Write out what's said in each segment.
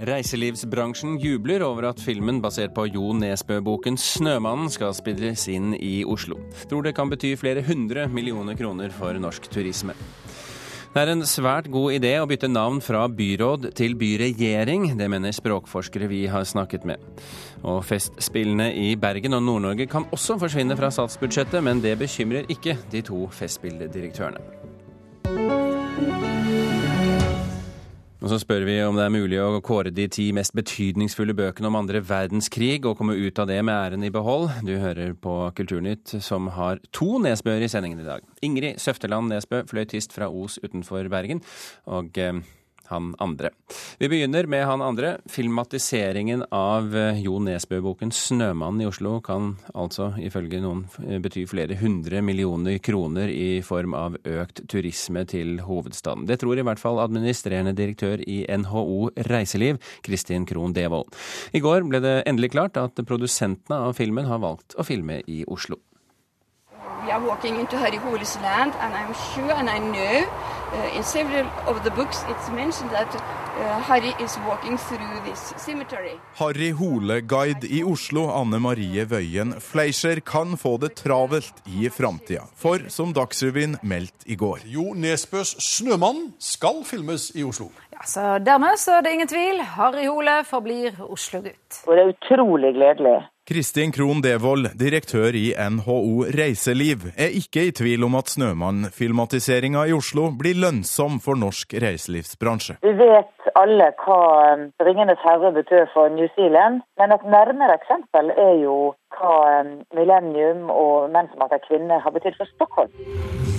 Reiselivsbransjen jubler over at filmen basert på Jo Nesbø-boken 'Snømannen' skal spilles inn i Oslo. Tror det kan bety flere hundre millioner kroner for norsk turisme. Det er en svært god idé å bytte navn fra byråd til byregjering. Det mener språkforskere vi har snakket med. Og Festspillene i Bergen og Nord-Norge kan også forsvinne fra statsbudsjettet, men det bekymrer ikke de to festspilldirektørene. Og så spør vi om det er mulig å kåre de ti mest betydningsfulle bøkene om andre verdenskrig, og komme ut av det med æren i behold. Du hører på Kulturnytt, som har to Nesbøer i sendingen i dag. Ingrid Søfteland Nesbø, fløytist fra Os utenfor Bergen. og... Han andre. Vi begynner med han andre. Filmatiseringen av eh, Jo Nesbø-boken 'Snømannen' i Oslo kan altså ifølge noen eh, bety flere hundre millioner kroner i form av økt turisme til hovedstaden. Det tror i hvert fall administrerende direktør i NHO Reiseliv, Kristin Krohn Devold. I går ble det endelig klart at produsentene av filmen har valgt å filme i Oslo. We are walking into Harry Hole's land, and I'm sure and I know uh, in several of the books it's mentioned that uh, Harry is walking through this cemetery. Harry Hole-guide i Oslo, Anne Marie Wøien Fleischer, kan få det travelt i framtida. For som Dagsrevyen meldte i går Jo Nesbøs 'Snømann' skal filmes i Oslo. Så Dermed så er det ingen tvil. Harry Hole forblir Oslo-gutt. Og det er utrolig gledelig. Kristin Krohn Devold, direktør i NHO Reiseliv, er ikke i tvil om at Snømann-filmatiseringa i Oslo blir lønnsom for norsk reiselivsbransje. Vi vet alle hva um, 'Ringenes herre' betød for New Zealand, men et nærmere eksempel er jo hva um, Millennium og Menn som heter kvinner har betydd for Stockholm.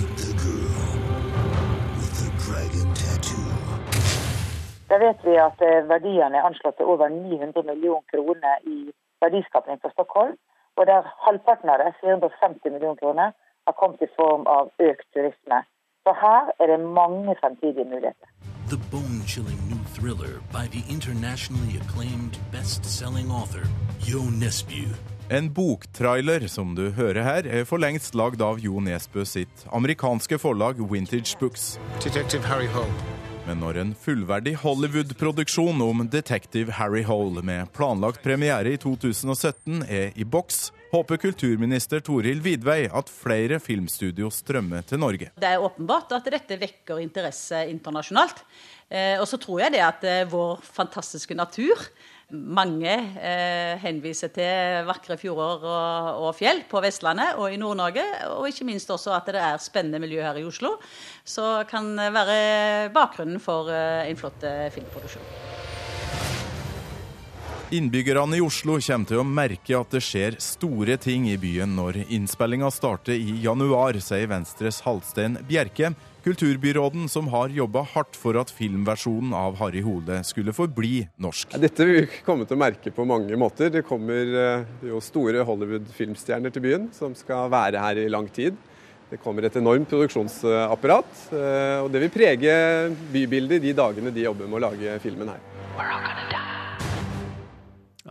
Da vet vi at eh, verdiene er anslått til over 900 millioner kroner i verdiskapning for Stockholm, og der halvparten av det, 450 millioner kroner, har kommet i form av økt turisme. Så her er det mange fremtidige muligheter. The bone-chilling new thriller by the internationally acclaimed best-selling author Jo Nesbø. En boktrailer som du hører her, er for lengst lagd av Jo Nesbø sitt amerikanske forlag Vintage Books. Detective Harry Hole. Men når en fullverdig Hollywood-produksjon om detektiv Harry Hole med planlagt premiere i 2017 er i boks, håper kulturminister Toril Vidvei at flere filmstudio strømmer til Norge. Det er åpenbart at dette vekker interesse internasjonalt. Eh, og så tror jeg det at eh, vår fantastiske natur mange eh, henviser til vakre fjorder og, og, fjell på Vestlandet og i Nord-Norge. Og ikke minst også at det er spennende miljø her i Oslo, Så kan være bakgrunnen for eh, en flott eh, filmproduksjon. Innbyggerne i Oslo kommer til å merke at det skjer store ting i byen når innspillinga starter i januar, sier Venstres Halstein Bjerke, kulturbyråden som har jobba hardt for at filmversjonen av Harry Hole skulle forbli norsk. Dette vil vi komme til å merke på mange måter. Det kommer eh, jo store Hollywood-filmstjerner til byen som skal være her i lang tid. Det kommer et enormt produksjonsapparat, eh, og det vil prege bybildet de dagene de jobber med å lage filmen her.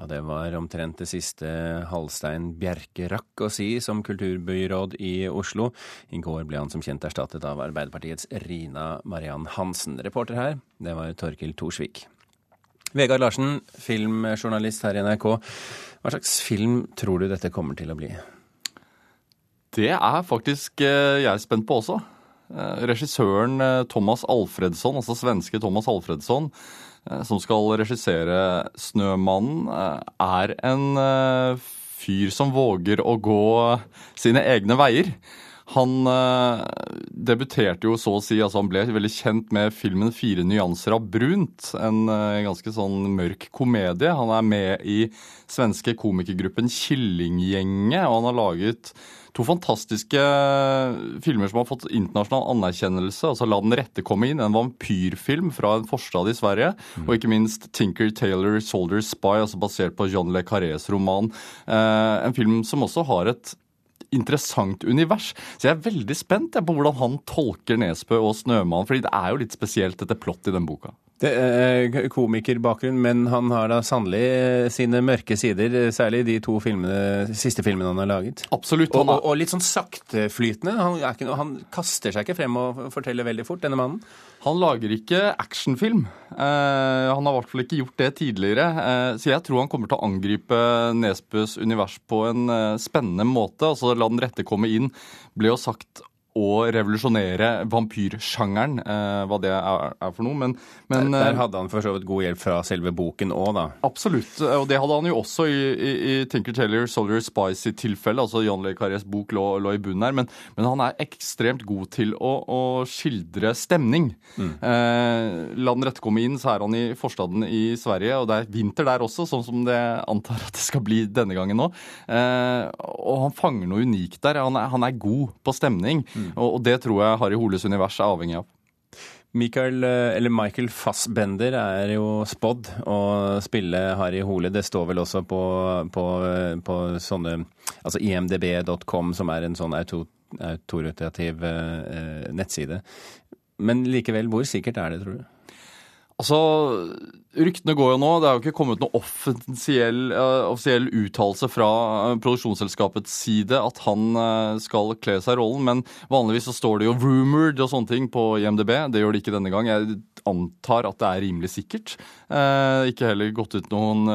Ja, Det var omtrent det siste Halstein Bjerke rakk å si som kulturbyråd i Oslo. I går ble han som kjent erstattet av Arbeiderpartiets Rina Mariann Hansen. Reporter her, det var Torkil Thorsvik. Vegard Larsen, filmjournalist her i NRK. Hva slags film tror du dette kommer til å bli? Det er faktisk jeg er spent på også. Eh, regissøren eh, Thomas Alfredsson, altså svenske Thomas Alfredsson, Eh, som skal regissere 'Snømannen', eh, er en eh, fyr som våger å gå sine egne veier. Han debuterte jo så å si, altså han ble veldig kjent med filmen 'Fire nyanser av brunt'. En ganske sånn mørk komedie. Han er med i svenske komikergruppen Killinggjenget, og han har laget To fantastiske filmer som har fått internasjonal anerkjennelse. altså 'La den rette komme inn', en vampyrfilm fra en forstad i Sverige. Mm. Og ikke minst 'Tinker Taylor Soldier Spy', altså basert på John Le Carrés roman. Eh, en film som også har et interessant univers. Så jeg er veldig spent på hvordan han tolker Nesbø og 'Snømann', fordi det er jo litt spesielt, dette plottet i den boka. Det er komikerbakgrunn, men han har da sannelig eh, sine mørke sider, eh, særlig de to filmene, siste filmene han har laget. Absolutt. Og, og, og litt sånn sakteflytende. Han, ikke, han kaster seg ikke frem og forteller veldig fort, denne mannen. han lager ikke actionfilm. Eh, han har i hvert fall ikke gjort det tidligere. Eh, så jeg tror han kommer til å angripe Nesbøs univers på en eh, spennende måte. Altså la den rette komme inn, ble jo sagt å revolusjonere vampyrsjangeren, eh, hva det er, er for noe. Men, men Der, der eh, hadde han for så vidt god hjelp fra selve boken òg, da. Absolutt, og det hadde han jo også i, i, i Tinker Taylor Soldier Spice sitt tilfelle. altså John Le Carrés bok lå, lå i bunnen her, men, men han er ekstremt god til å, å skildre stemning. Eh, la den rette komme inn, så er han i forstaden i Sverige, og det er vinter der også, sånn som det antar at det skal bli denne gangen nå. Eh, og han fanger noe unikt der. Han er, han er god på stemning, og, og det tror jeg Harry Holes univers er avhengig av. Michael, eh, Michael Fassbender er jo spådd å spille Harry Hole. Det står vel også på, på, på sånne Altså imdb.com, som er en sånn auto, autoritativ eh, nettside. Men likevel, hvor sikkert er det, tror du? Altså, Ryktene går jo nå. Det er jo ikke kommet noen offisiell, uh, offisiell uttalelse fra eh, produksjonsselskapets side at han uh, skal kle seg rollen, men vanligvis så står det jo 'rumored' og sånne ting på IMDb. Det gjør det ikke denne gang. Jeg antar at det er rimelig sikkert. Uh, ikke heller gått ut noen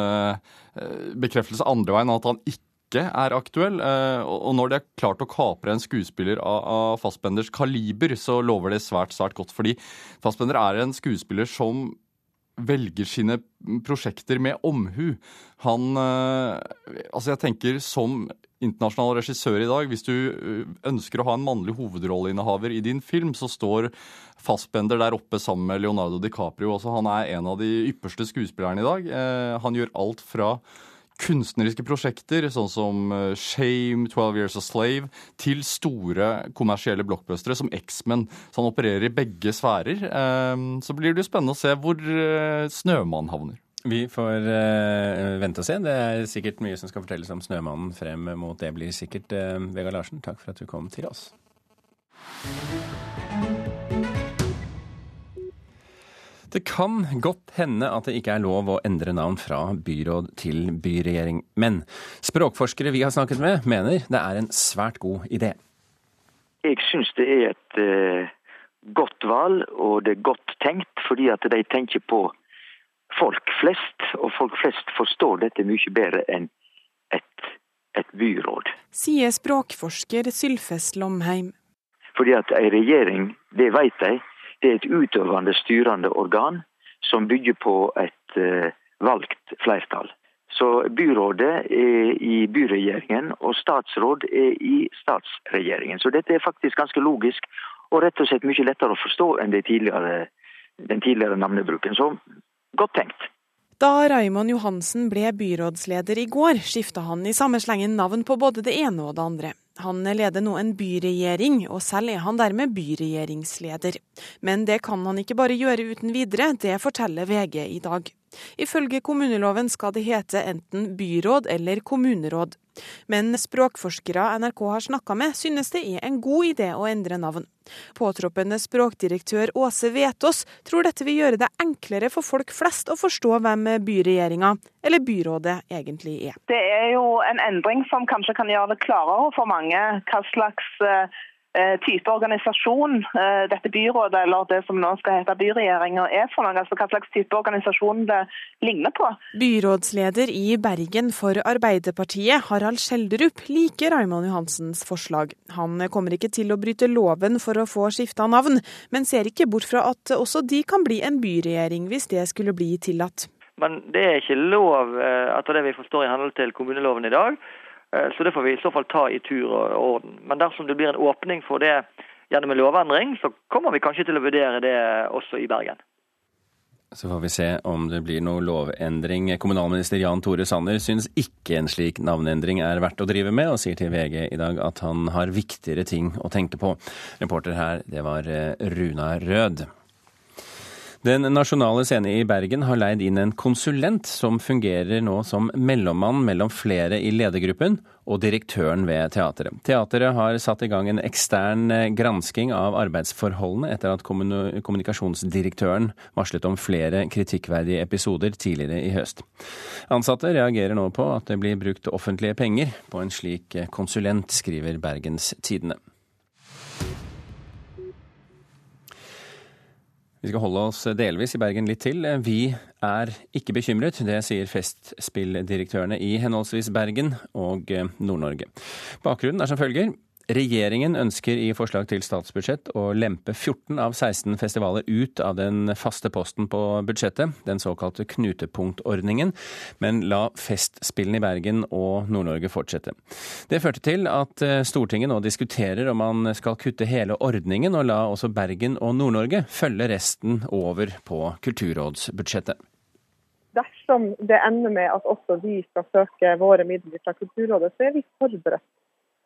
bekreftelse andre veien at han ikke ikke er aktuell. eh, Og når de har klart å kapre en skuespiller av, Fassbenders kaliber, så lover det svært, svært godt. Fordi Fassbender er en skuespiller som velger sine prosjekter med omhu. Han eh, Altså, jeg tenker som internasjonal regissør i dag, hvis du eh, ønsker å ha en mannlig hovedrolleinnehaver i din film, så står Fassbender der oppe sammen med Leonardo DiCaprio. Altså, han er en av de ypperste skuespillerne i dag. Han gjør alt fra kunstneriske prosjekter, sånn som eh, Shame, 12 Years a Slave, til store kommersielle blockbustere som X-Men. Så han opererer i begge sfærer. Eh, Så blir det jo spennende å se hvor eh, Snømann havner. Vi får eh, vente og se. Det er sikkert mye som skal fortelles om Snømannen frem mot det blir sikkert. Vegard Larsen, takk for at du kom til oss. Det kan godt hende at det ikke er lov å endre navn fra byråd til byregjering. Men språkforskere vi har snakket med, mener det er en svært god idé. Jeg syns det er et eh, godt valg, og det er godt tenkt, fordi at de tenker på folk flest. Og folk flest forstår dette mye bedre enn et, et byråd. Sier språkforsker Sylfest Lomheim. Fordi at ei regjering, det vet de, det er et utøvende, styrende organ som bygger på et eh, valgt flertall. Så byrådet er i byregjeringen, og statsråd er i statsregjeringen. Så dette er faktisk ganske logisk, og rett og slett mye lettere å forstå enn tidligere, den tidligere navnebruken. Så godt tenkt. Da Raimond Johansen ble byrådsleder i går, skifta han i samme slengen navn på både det ene og det andre. Han leder nå en byregjering, og selv er han dermed byregjeringsleder. Men det kan han ikke bare gjøre uten videre, det forteller VG i dag. Ifølge kommuneloven skal det hete enten byråd eller kommuneråd. Men språkforskere NRK har snakka med, synes det er en god idé å endre navn. Påtroppende språkdirektør Åse Vetås tror dette vil gjøre det enklere for folk flest å forstå hvem byregjeringa, eller byrådet, egentlig er. Det er jo en endring som kanskje kan gjøre det klarere for mange hva slags eh, type organisasjon eh, dette byrådet, eller det som nå skal hete byregjeringa, er for noe. Altså hva slags type organisasjon det ligner på. Byrådsleder i Bergen for Arbeiderpartiet, Harald Skjelderup, liker Raymond Johansens forslag. Han kommer ikke til å bryte loven for å få skifta navn, men ser ikke bort fra at også de kan bli en byregjering hvis det skulle bli tillatt. Men det er ikke lov eh, etter det vi forstår i henhold til kommuneloven i dag. Eh, Så det får vi i så fall ta i tur og orden. Men dersom det blir en åpning for det gjennom en lovendring, så kommer vi kanskje til å vurdere det også i Bergen. Så får vi se om det blir noe lovendring. Kommunalminister Jan Tore Sanner syns ikke en slik navneendring er verdt å drive med, og sier til VG i dag at han har viktigere ting å tenke på. Reporter her, det var eh, Runa Rød. Den nasjonale scene i Bergen har leid inn en konsulent som fungerer nå som mellommann mellom flere i ledergruppen og direktøren ved teateret. Teateret har satt i gang en ekstern eh, gransking av arbeidsforholdene etter at kommunikasjonsdirektøren varslet om flere kritikkverdige episoder tidligere i høst. Ansatte reagerer nå på at det blir brukt offentlige penger på en slik eh, konsulent, skriver Bergens Tidende. Vi skal holde oss delvis i Bergen litt til. Vi er ikke bekymret, det sier Festspilldirektørene i henholdsvis Bergen og Nord-Norge. Bakgrunnen er som følger. Regjeringen ønsker i forslag til statsbudsjett å lempe 14 av 16 festivaler ut av den faste posten på budsjettet, den såkalte knutepunktordningen, men la Festspillene i Bergen og Nord-Norge fortsette. Det førte til at eh, Stortinget nå diskuterer om man skal kutte hele ordningen og la også Bergen og Nord-Norge følge resten over på Kulturrådsbudsjettet dersom det ender med at også vi skal søke våre midler fra Kulturrådet, så er vi forberedt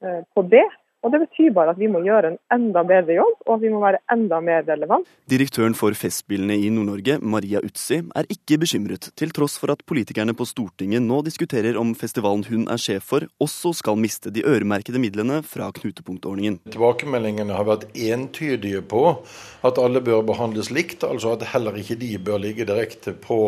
eh, på det. Og Det betyr bare at vi må gjøre en enda bedre jobb, og at vi må være enda mer relevant. Direktøren for Festspillene i Nord-Norge, Maria Utsi, er ikke bekymret, til tross for at politikerne på Stortinget nå diskuterer om festivalen hun er sjef for, også skal miste de øremerkede midlene fra knutepunktordningen. Tilbakemeldingene har vært entydige på at alle bør behandles likt, altså at heller ikke de bør ligge direkte på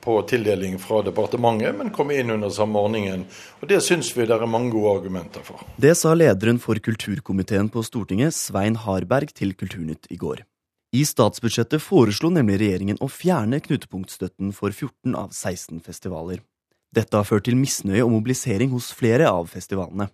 på tildeling fra departementet, men komme inn under samme ordningen. Og Det syns vi det er mange gode argumenter for. Det sa lederen for kulturkomiteen på Stortinget, Svein Harberg, til Kulturnytt i går. I statsbudsjettet foreslo nemlig regjeringen å fjerne knutepunktstøtten for 14 av 16 festivaler. Dette har ført til misnøye og mobilisering hos flere av festivalene.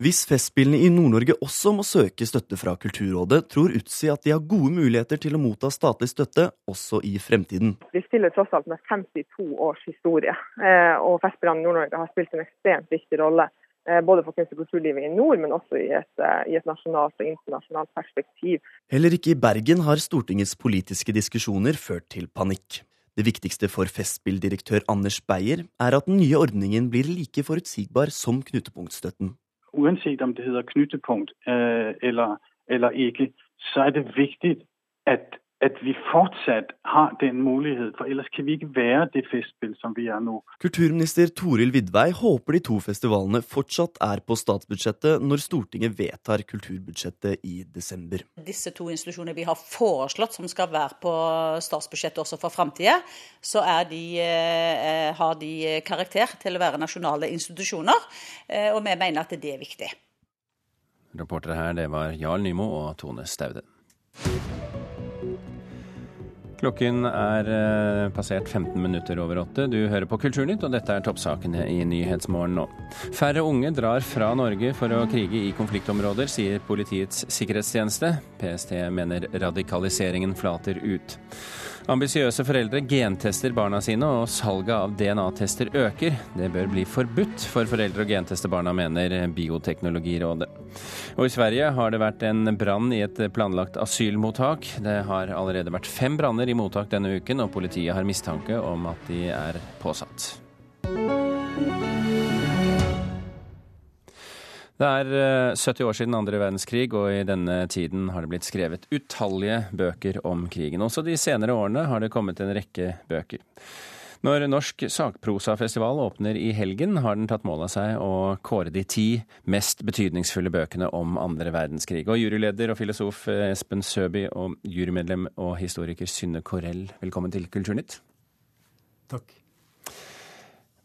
Hvis Festspillene i Nord-Norge også må søke støtte fra Kulturrådet, tror Utsi at de har gode muligheter til å motta statlig støtte også i fremtiden. Vi stiller tross alt med 52 års historie, eh, og Festspillene i Nord-Norge har spilt en ekstremt viktig rolle. Eh, både for kunst- og kulturlivet i nord, men også i et, eh, i et nasjonalt og internasjonalt perspektiv. Heller ikke i Bergen har Stortingets politiske diskusjoner ført til panikk. Det viktigste for Festspilldirektør Anders Beyer er at den nye ordningen blir like forutsigbar som knutepunktstøtten uanset om det heter knyttepunkt øh, eller, eller ikke, så er det viktig at at vi fortsatt har den mulighet, for ellers kan vi ikke være det festspill som vi er nå. Kulturminister Toril Vidvei håper de to festivalene fortsatt er på statsbudsjettet når Stortinget vedtar kulturbudsjettet i desember. Disse to institusjonene vi har foreslått som skal være på statsbudsjettet også for framtida, så de, eh, har de karakter til å være nasjonale institusjoner, eh, og vi mener at det er viktig. Reportere her, det var Jarl Nymo og Tone Staude. Klokken er eh, passert 15 minutter over åtte. Du hører på Kulturnytt, og dette er toppsakene i Nyhetsmorgen nå. Færre unge drar fra Norge for å krige i konfliktområder, sier Politiets sikkerhetstjeneste. PST mener radikaliseringen flater ut. Ambisiøse foreldre gentester barna sine, og salget av DNA-tester øker. Det bør bli forbudt for foreldre å genteste barna, mener Bioteknologirådet. Og i Sverige har det vært en brann i et planlagt asylmottak. Det har allerede vært fem branner i mottak denne uken, og politiet har mistanke om at de er påsatt. Det er 70 eh, år siden andre verdenskrig, og i denne tiden har det blitt skrevet utallige bøker om krigen. Også de senere årene har det kommet en rekke bøker. Når Norsk sakprosafestival åpner i helgen, har den tatt mål av seg å kåre de ti mest betydningsfulle bøkene om andre verdenskrig. Og juryleder og filosof eh, Espen Søby og jurymedlem og historiker Synne Korell, velkommen til Kulturnytt. Takk.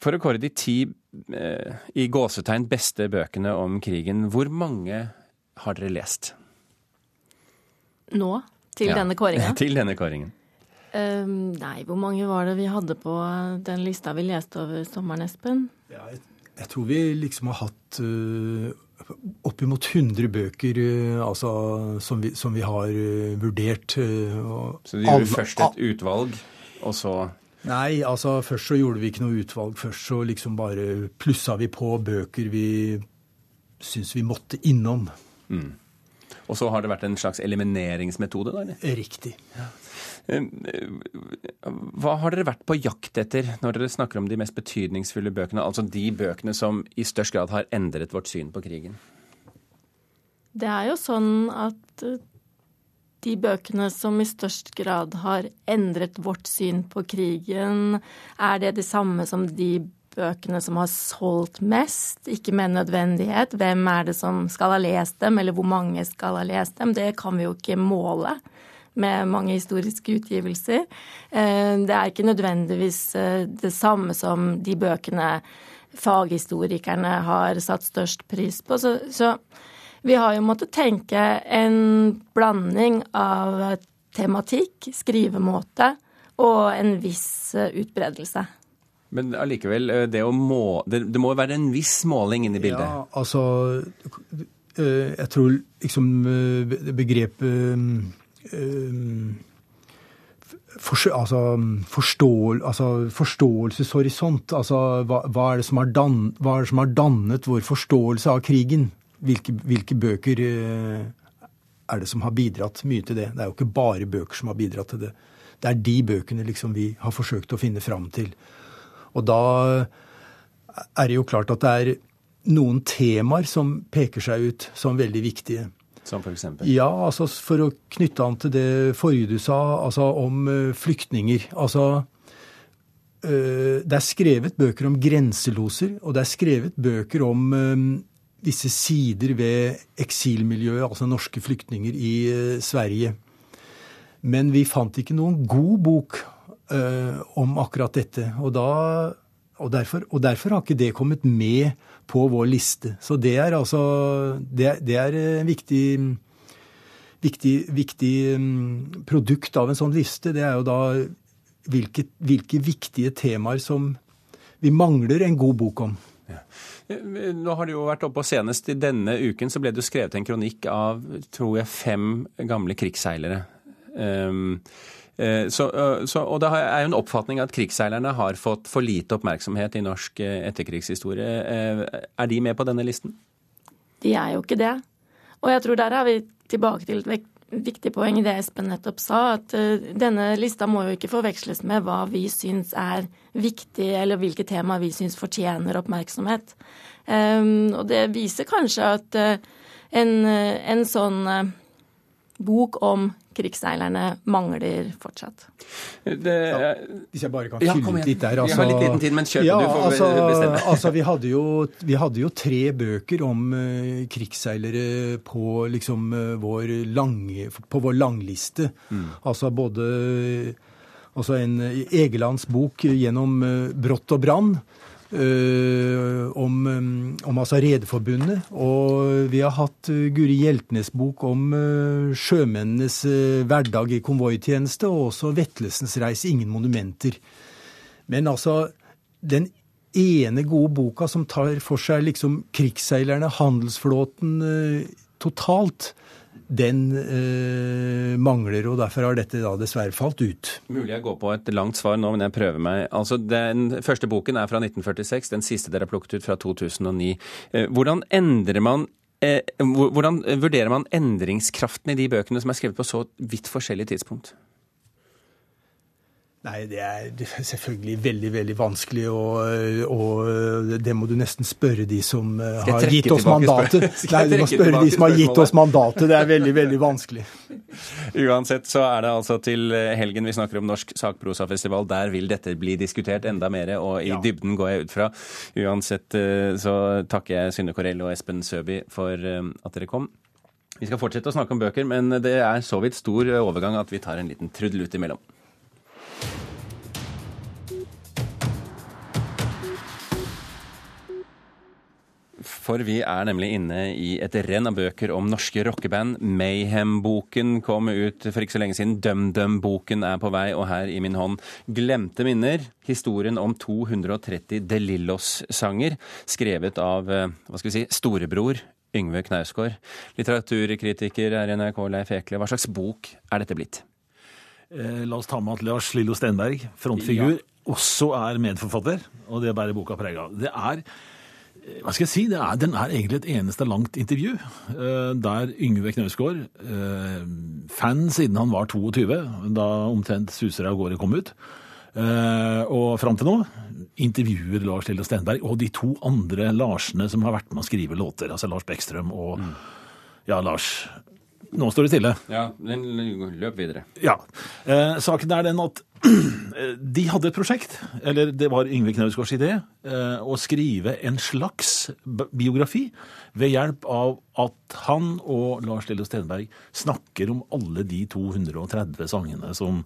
For å kåre de ti eh, i gåsetegn beste bøkene om krigen, hvor mange har dere lest? Nå? Til ja, denne kåringen? Til denne kåringen. Um, nei, hvor mange var det vi hadde på den lista vi leste over sommeren, Espen? Ja, jeg, jeg, tror vi liksom har hatt uh, oppimot 100 bøker uh, altså, som, vi, som, vi, har uh, vurdert. Uh, så du gjorde først et utvalg, og så Nei, altså først så gjorde vi ikke noe utvalg. Først så liksom bare plussa vi på bøker vi syns vi måtte innom. Mm. Og så har det vært en slags elimineringsmetode, da? eller? Riktig. Ja. Hva har dere vært på jakt etter når dere snakker om de mest betydningsfulle bøkene? Altså de bøkene som i størst grad har endret vårt syn på krigen? Det er jo sånn at de bøkene som i størst grad har endret vårt syn på krigen, er det det samme som de bøkene som har solgt mest? Ikke med nødvendighet. Hvem er det som skal ha lest dem, eller hvor mange skal ha lest dem? Det kan vi jo ikke måle med mange historiske utgivelser. Eh, det er ikke nødvendigvis eh, det samme som de bøkene faghistorikerne har satt størst pris på. Så, så vi har jo måttet tenke en blanding av tematikk, skrivemåte og en viss eh, utbredelse. Men allikevel, eh, det, må, det, det må være en viss måling inne i bildet? Ja, altså eh, Jeg tror liksom begrepet for, altså, forståel, altså, forståelseshorisont. Altså, hva, hva, er dan, hva, er det som har dannet vår forståelse av krigen? Hvilke, hvilke bøker eh, er det som har bidratt mye til det? Det er jo ikke bare bøker som har bidratt til det. Det er de bøkene liksom vi har forsøkt å finne fram til. Og da er det jo klart at det er noen temaer som peker seg ut som veldig viktige. Som for eksempel? Ja, altså for å knytte an til det forrige du sa, altså om eh, flyktninger. Altså eh, det er skrevet bøker om grenseloser, og det er skrevet bøker om visse sider ved eksilmiljøet, altså norske flyktninger i uh, Sverige. Men vi fant ikke noen god bok uh, om akkurat dette. Og, da, og, derfor, og, derfor, har ikke det kommet med på vår liste. Så det er altså Det, det er en viktig, viktig, viktig um, produkt av en sånn liste. Det er jo da hvilke, hvilke viktige temaer som vi mangler en god bok om. Ja. Nå har du jo vært oppe, og Senest i denne uken så ble det skrevet en kronikk av tror jeg, fem gamle krigsseilere. Um, så, så, og det er jo en oppfatning at krigsseilerne har fått for lite oppmerksomhet i norsk eh, etterkrigshistorie. Er de med på denne listen? De er jo ikke det. Og jeg tror der er vi tilbake til et viktig poeng i det Espen nettopp sa, at uh, denne lista må jo ikke forveksles med hva vi syns er viktig, eller hvilke temaer vi syns fortjener oppmerksomhet. Um, og det viser kanskje at uh, en, uh, en, sånn bok om krigsseilerne mangler fortsatt. Det, ja, hvis jeg bare kan fylle ja, litt der. Altså, vi har litt liten tid, men kjør ja, du får altså, bestemme. altså, vi, hadde jo, vi hadde jo tre bøker om uh, krigsseilere på, liksom, uh, vår lang, på vår langliste. Mm. Altså både altså en Egelands bok gjennom uh, Brått og brann. Uh, om, om altså Rederforbundet. Og vi har hatt uh, Guri Hjeltnes bok om sjømennenes hverdag i konvoitjeneste, og også Vetlesens reis, ingen monumenter. Men altså, den ene gode boka som tar for seg liksom krigsseilerne, handelsflåten totalt, den eh, mangler, og derfor har dette da dessverre falt ut. Mulig jeg går på et langt svar nå, men jeg prøver meg. Altså, Den første boken er fra 1946, den siste dere har plukket ut fra 2009. Eh, hvordan endrer man eh, hvordan vurderer man endringskraften i de bøkene som er skrevet på så vidt forskjellig tidspunkt? Nei, det er selvfølgelig veldig veldig vanskelig, og, og det må du nesten spørre de som eh, har gitt oss mandatet. Nei, du må spørre de som har gitt oss mandatet. Det er veldig, veldig vanskelig. Uansett så er det altså til helgen vi snakker om Norsk sakprosafestival. Der vil dette bli diskutert enda mer, og i ja. dybden går jeg ut fra. Uansett eh, så takker jeg Synne Korell og Espen Søby for eh, at dere kom. Vi skal fortsette å snakke om bøker, men det er så vidt stor overgang at vi tar en liten trudelutt imellom. For vi er nemlig inne i et renn av bøker om norske rockeband. Mayhem-boken kom ut for ikke så lenge siden. DumDum-boken er på vei, og her i min hånd Glemte minner. Historien om 230 De Lillos-sanger, skrevet av eh, hva skal vi si, storebror Yngve Knausgård. Litteraturkritiker her i NRK, Leif Ekle. Hva slags bok er dette blitt? Eh, la oss ta med at Lars Lillo Stenberg, frontfigur, ja. også er medforfatter. Og det bærer boka preg av. Det er hva skal jeg si, er, Den er egentlig et eneste langt intervju, uh, der Yngve Knausgård, uh, fan siden han var 22, da omtrent 'Suser av gårde' kom ut, uh, og fram til nå, intervjuer Lars Lille Stenberg og de to andre Larsene som har vært med å skrive låter, altså Lars Bekkstrøm og mm. ja, Lars Nå står det stille. Ja, den løp videre. Ja. Eh, saken er den at de hadde et prosjekt, eller det var Yngve Knausgårds idé, eh, å skrive en slags biografi ved hjelp av at han og Lars Lillo Stenberg snakker om alle de 230 sangene som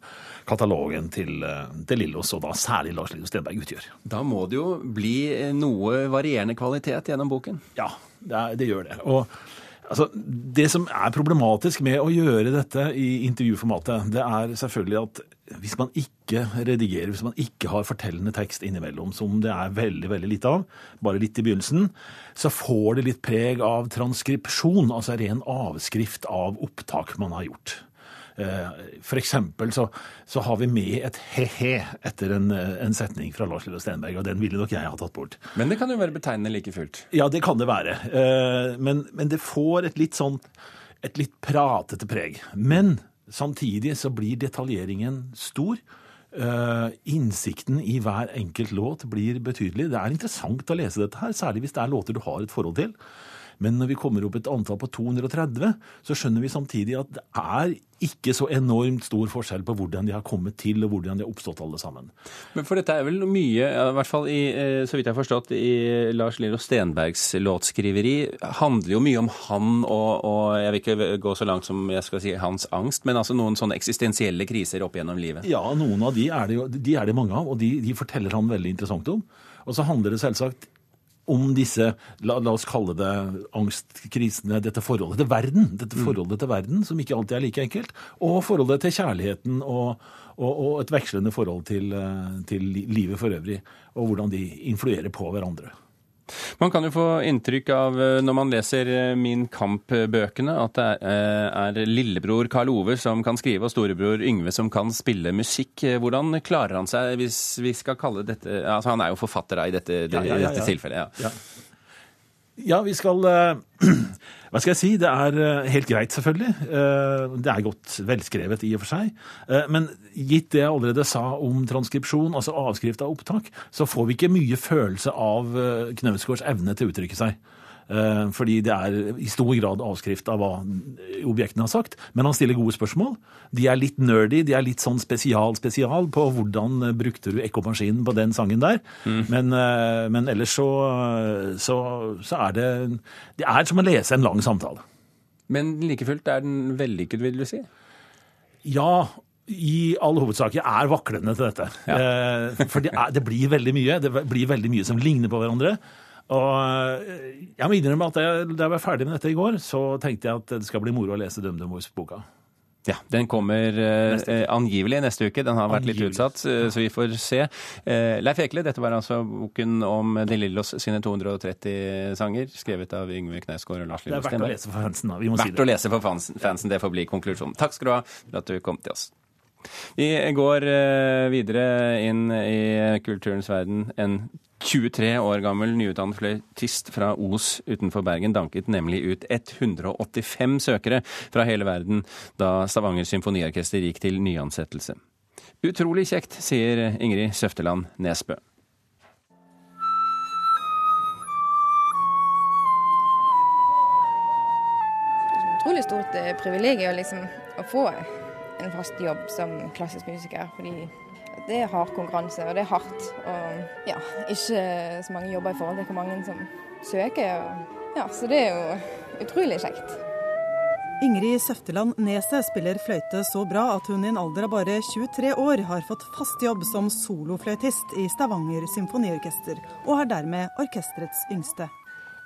katalogen til, eh, til Lillos, og da særlig Lars Lillo Stenberg, utgjør. Da må det jo bli noe varierende kvalitet gjennom boken? Ja, det, det gjør det. Og Altså, det som er problematisk med å gjøre dette i intervjuformatet, det er selvfølgelig at hvis man ikke redigerer, hvis man ikke har fortellende tekst innimellom, som det er veldig veldig lite av, bare litt i begynnelsen, så får det litt preg av transkripsjon, altså ren avskrift av opptak man har gjort. Eh, for eksempel så, så har vi med et he-he etter en, en, setning fra Lars Lillo Stenberg, og den ville nok jeg ha tatt bort. Men det kan jo være betegnende like fullt? Ja, det kan det være. Eh, men, men det får et litt sånn et litt pratete preg. Men samtidig så blir detaljeringen stor. Uh, innsikten i hver enkelt låt blir betydelig. Det er interessant å lese dette her, særlig hvis det er låter du har et forhold til. Men når vi kommer opp et antall på 230, så skjønner vi samtidig at det er ikke så enormt stor forskjell på hvordan de har kommet til, og hvordan de har oppstått alle sammen. Men for dette er vel mye, i hvert fall i, eh, så vidt jeg har forstått, i Lars Lillo Stenbergs låtskriveri, handler jo mye om han og, og, jeg vil ikke gå så langt som jeg skal si hans angst, men altså noen sånne eksistensielle kriser opp gjennom livet? Ja, noen av de er det, jo, de er det mange av, og de, de forteller han veldig interessant om. Og så handler det selvsagt om disse, la, la, oss kalle det angstkrisene, dette forholdet til verden. Dette mm. forholdet til verden, som ikke alltid er like enkelt. Og forholdet til kjærligheten og, og, og et vekslende forhold til, eh, til livet for øvrig. Og hvordan de influerer på hverandre. Man kan jo få inntrykk av, eh, når man leser eh, Min Kamp-bøkene, at det er, er lillebror Karl Ove som kan skrive, og storebror Yngve som kan spille musikk. Hvordan klarer han seg, hvis vi skal kalle dette altså Han er jo forfatter i dette, ja, ja, ja, dette tilfellet. ja. Ja, vi skal Hva skal jeg si? Det er eh, helt greit, selvfølgelig. Eh, det er godt velskrevet i og for seg. Eh, men gitt det jeg allerede sa om transkripsjon, altså avskrift av opptak, så får vi ikke mye følelse av Knausgårds evne til å uttrykke seg. Fordi det er i stor grad avskrift av hva objektene har sagt. Men han stiller gode spørsmål. De er litt nerdy, de er litt sånn spesial-spesial på hvordan brukte du ekkomaskinen på den sangen der. Mm. Men, men, ellers så, så, så er det Det er som å lese en lang lang samtale. Men like fullt er den vellykket, vil du si? Ja, i all hovedsak. Jeg er vaklende til dette. Ja. Eh, for det, er, det, blir veldig mye. Det blir veldig mye som ligner på hverandre. Og eh, jeg må innrømme at da jeg var ferdig med dette i går, så tenkte jeg at det skal bli moro å lese DumDum-boka. Ja, Den kommer eh, neste eh, angivelig neste uke. Den har vært litt utsatt, eh, så vi får se. Eh, Leif Ekle, dette var altså boken om De Lillos sine 230 sanger, skrevet av Yngve Knausgård og Lars Lillo Stenberg. Det er verdt å lese for fansen, da. Vi må verdt si det. Verdt å lese for fansen, det får bli konklusjonen. Takk skal du ha for at du kom til oss. Vi går eh, videre inn i kulturens verden. En 23 år gammel nyutdannet fløytist fra Os utenfor Bergen danket nemlig ut 185 søkere fra hele verden da Stavanger Symfoniorkester gikk til nyansettelse. Utrolig kjekt, sier Ingrid Søfteland Nesbø. Utrolig stort eh, privilegium liksom, å få en fast jobb som klassisk musiker. fordi det er hard konkurranse, og det er hardt. Og ja, ikke så mange jobber i forhold til hvor mange som søker. Og, ja, så det er jo utrolig kjekt. Ingrid Søfteland Neset spiller fløyte så bra at hun i en alder av bare 23 år har fått fast jobb som solofløytist i Stavanger symfoniorkester, og er dermed orkesterets yngste.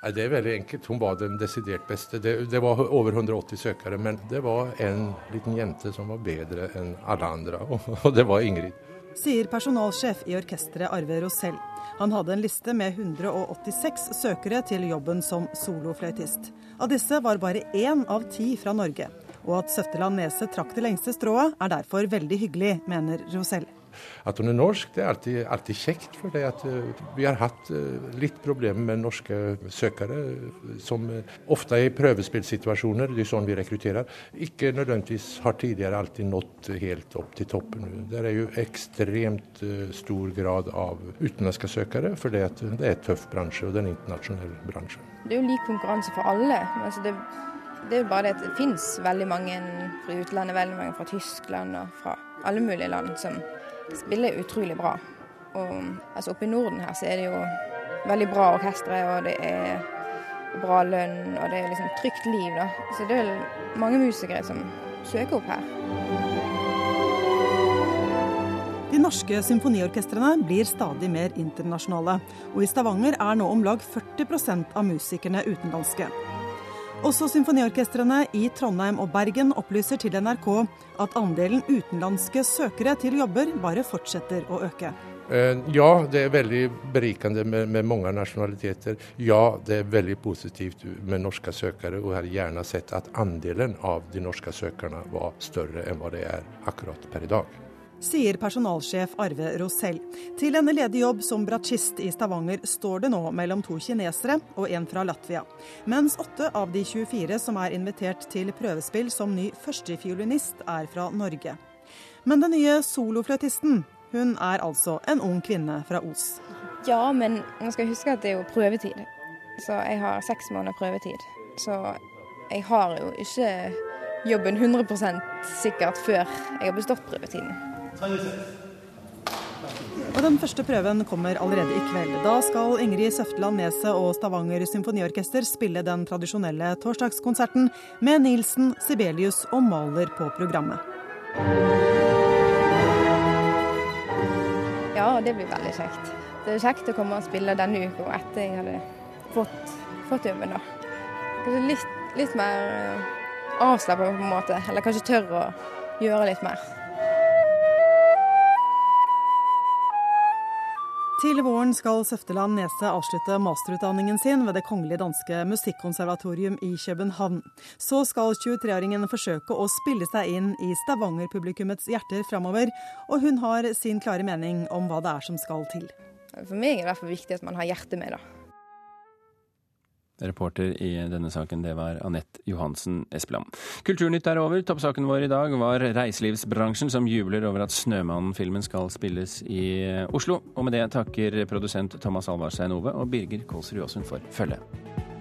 Nei, Det er veldig enkelt. Hun var den desidert beste. Det, det, var over 180 søkere, men det var en liten jente som var bedre enn alle andre, og det var Ingrid. Sier personalsjef i orkesteret Arve Rosell. Han hadde en liste med 186 søkere til jobben som solofløytist. Av disse var bare én av ti fra Norge. Og at Søfteland Nese trakk det lengste strået, er derfor veldig hyggelig, mener Rosell at hun er norsk, det er alltid, alltid kjekt. For det at uh, vi har hatt uh, litt problemer med norske søkere, som uh, ofte er i prøvespillsituasjoner, det er sånn vi rekrutterer, ikke nødvendigvis har tidligere alltid nådd helt opp til toppen. Det er jo ekstremt stor grad av utenlandske søkere, for det, er en tøff bransje, og det er en internasjonal bransje. Det er jo lik konkurranse for alle. Altså det Det er jo bare det at det finnes veldig mange fra utlandet, veldig mange fra Tyskland og fra alle mulige land som spiller utrolig bra. Og altså oppe i Norden her så er det jo veldig bra orkestre, og det er bra lønn, og det er liksom trygt liv, da. Så det er mange musikere som søker opp her. De norske symfoniorkestrene blir stadig mer internasjonale, og i Stavanger er nå om lag 40% av musikerne utenlandske. Også symfoniorkestrene i Trondheim og Bergen opplyser til NRK at andelen utenlandske søkere til jobber bare fortsetter å øke. Eh, ja, det er veldig berikende med, med mange nasjonaliteter. Ja, det er veldig positivt med norske søkere, og jeg har gjerne sett at andelen av de norske søkerne var større enn hva det er akkurat per i dag sier personalsjef Arve Rosell. Til en ledig jobb som bratsjist i Stavanger står det nå mellom to kinesere og en fra Latvia. Mens åtte av de 24 som er invitert til prøvespill som ny førstefiolinist, er fra Norge. Men den nye solofløytisten, hun er altså en ung kvinne fra Os. Ja, men man skal huske at det er jo prøvetid. Så jeg har seks måneder prøvetid. Så jeg har jo ikke jobben 100 sikkert før jeg har bestått prøvetiden. Og Den første prøven kommer allerede i kveld. Da skal Ingrid Søfteland Neset og Stavanger Symfoniorkester spille den tradisjonelle torsdagskonserten med Nilsen, Sibelius og Maler på programmet. Ja, det blir veldig kjekt. Det er kjekt å komme og spille denne uka etter jeg hadde fått, fått jobben. da. Kanskje litt, litt mer eh, avslappa på en måte, eller kanskje tør å gjøre litt mer. Til våren skal Søfteland Nese avslutte masterutdanningen sin ved Det kongelige danske musikkonservatorium i København. Så skal 23-åringen forsøke å spille seg inn i Stavanger-publikummets hjerter framover, og hun har sin klare mening om hva det er som skal til. For meg er det viktig at man har hjertet med, da. Reporter i denne saken, det var Anette Johansen Espeland. Kulturnytt er over. Toppsaken vår i dag var reiselivsbransjen som jubler over at Snømannen-filmen skal spilles i Oslo. Og med det takker produsent Thomas Alvarstein Ove og Birger Kolsrud Aasund for følget.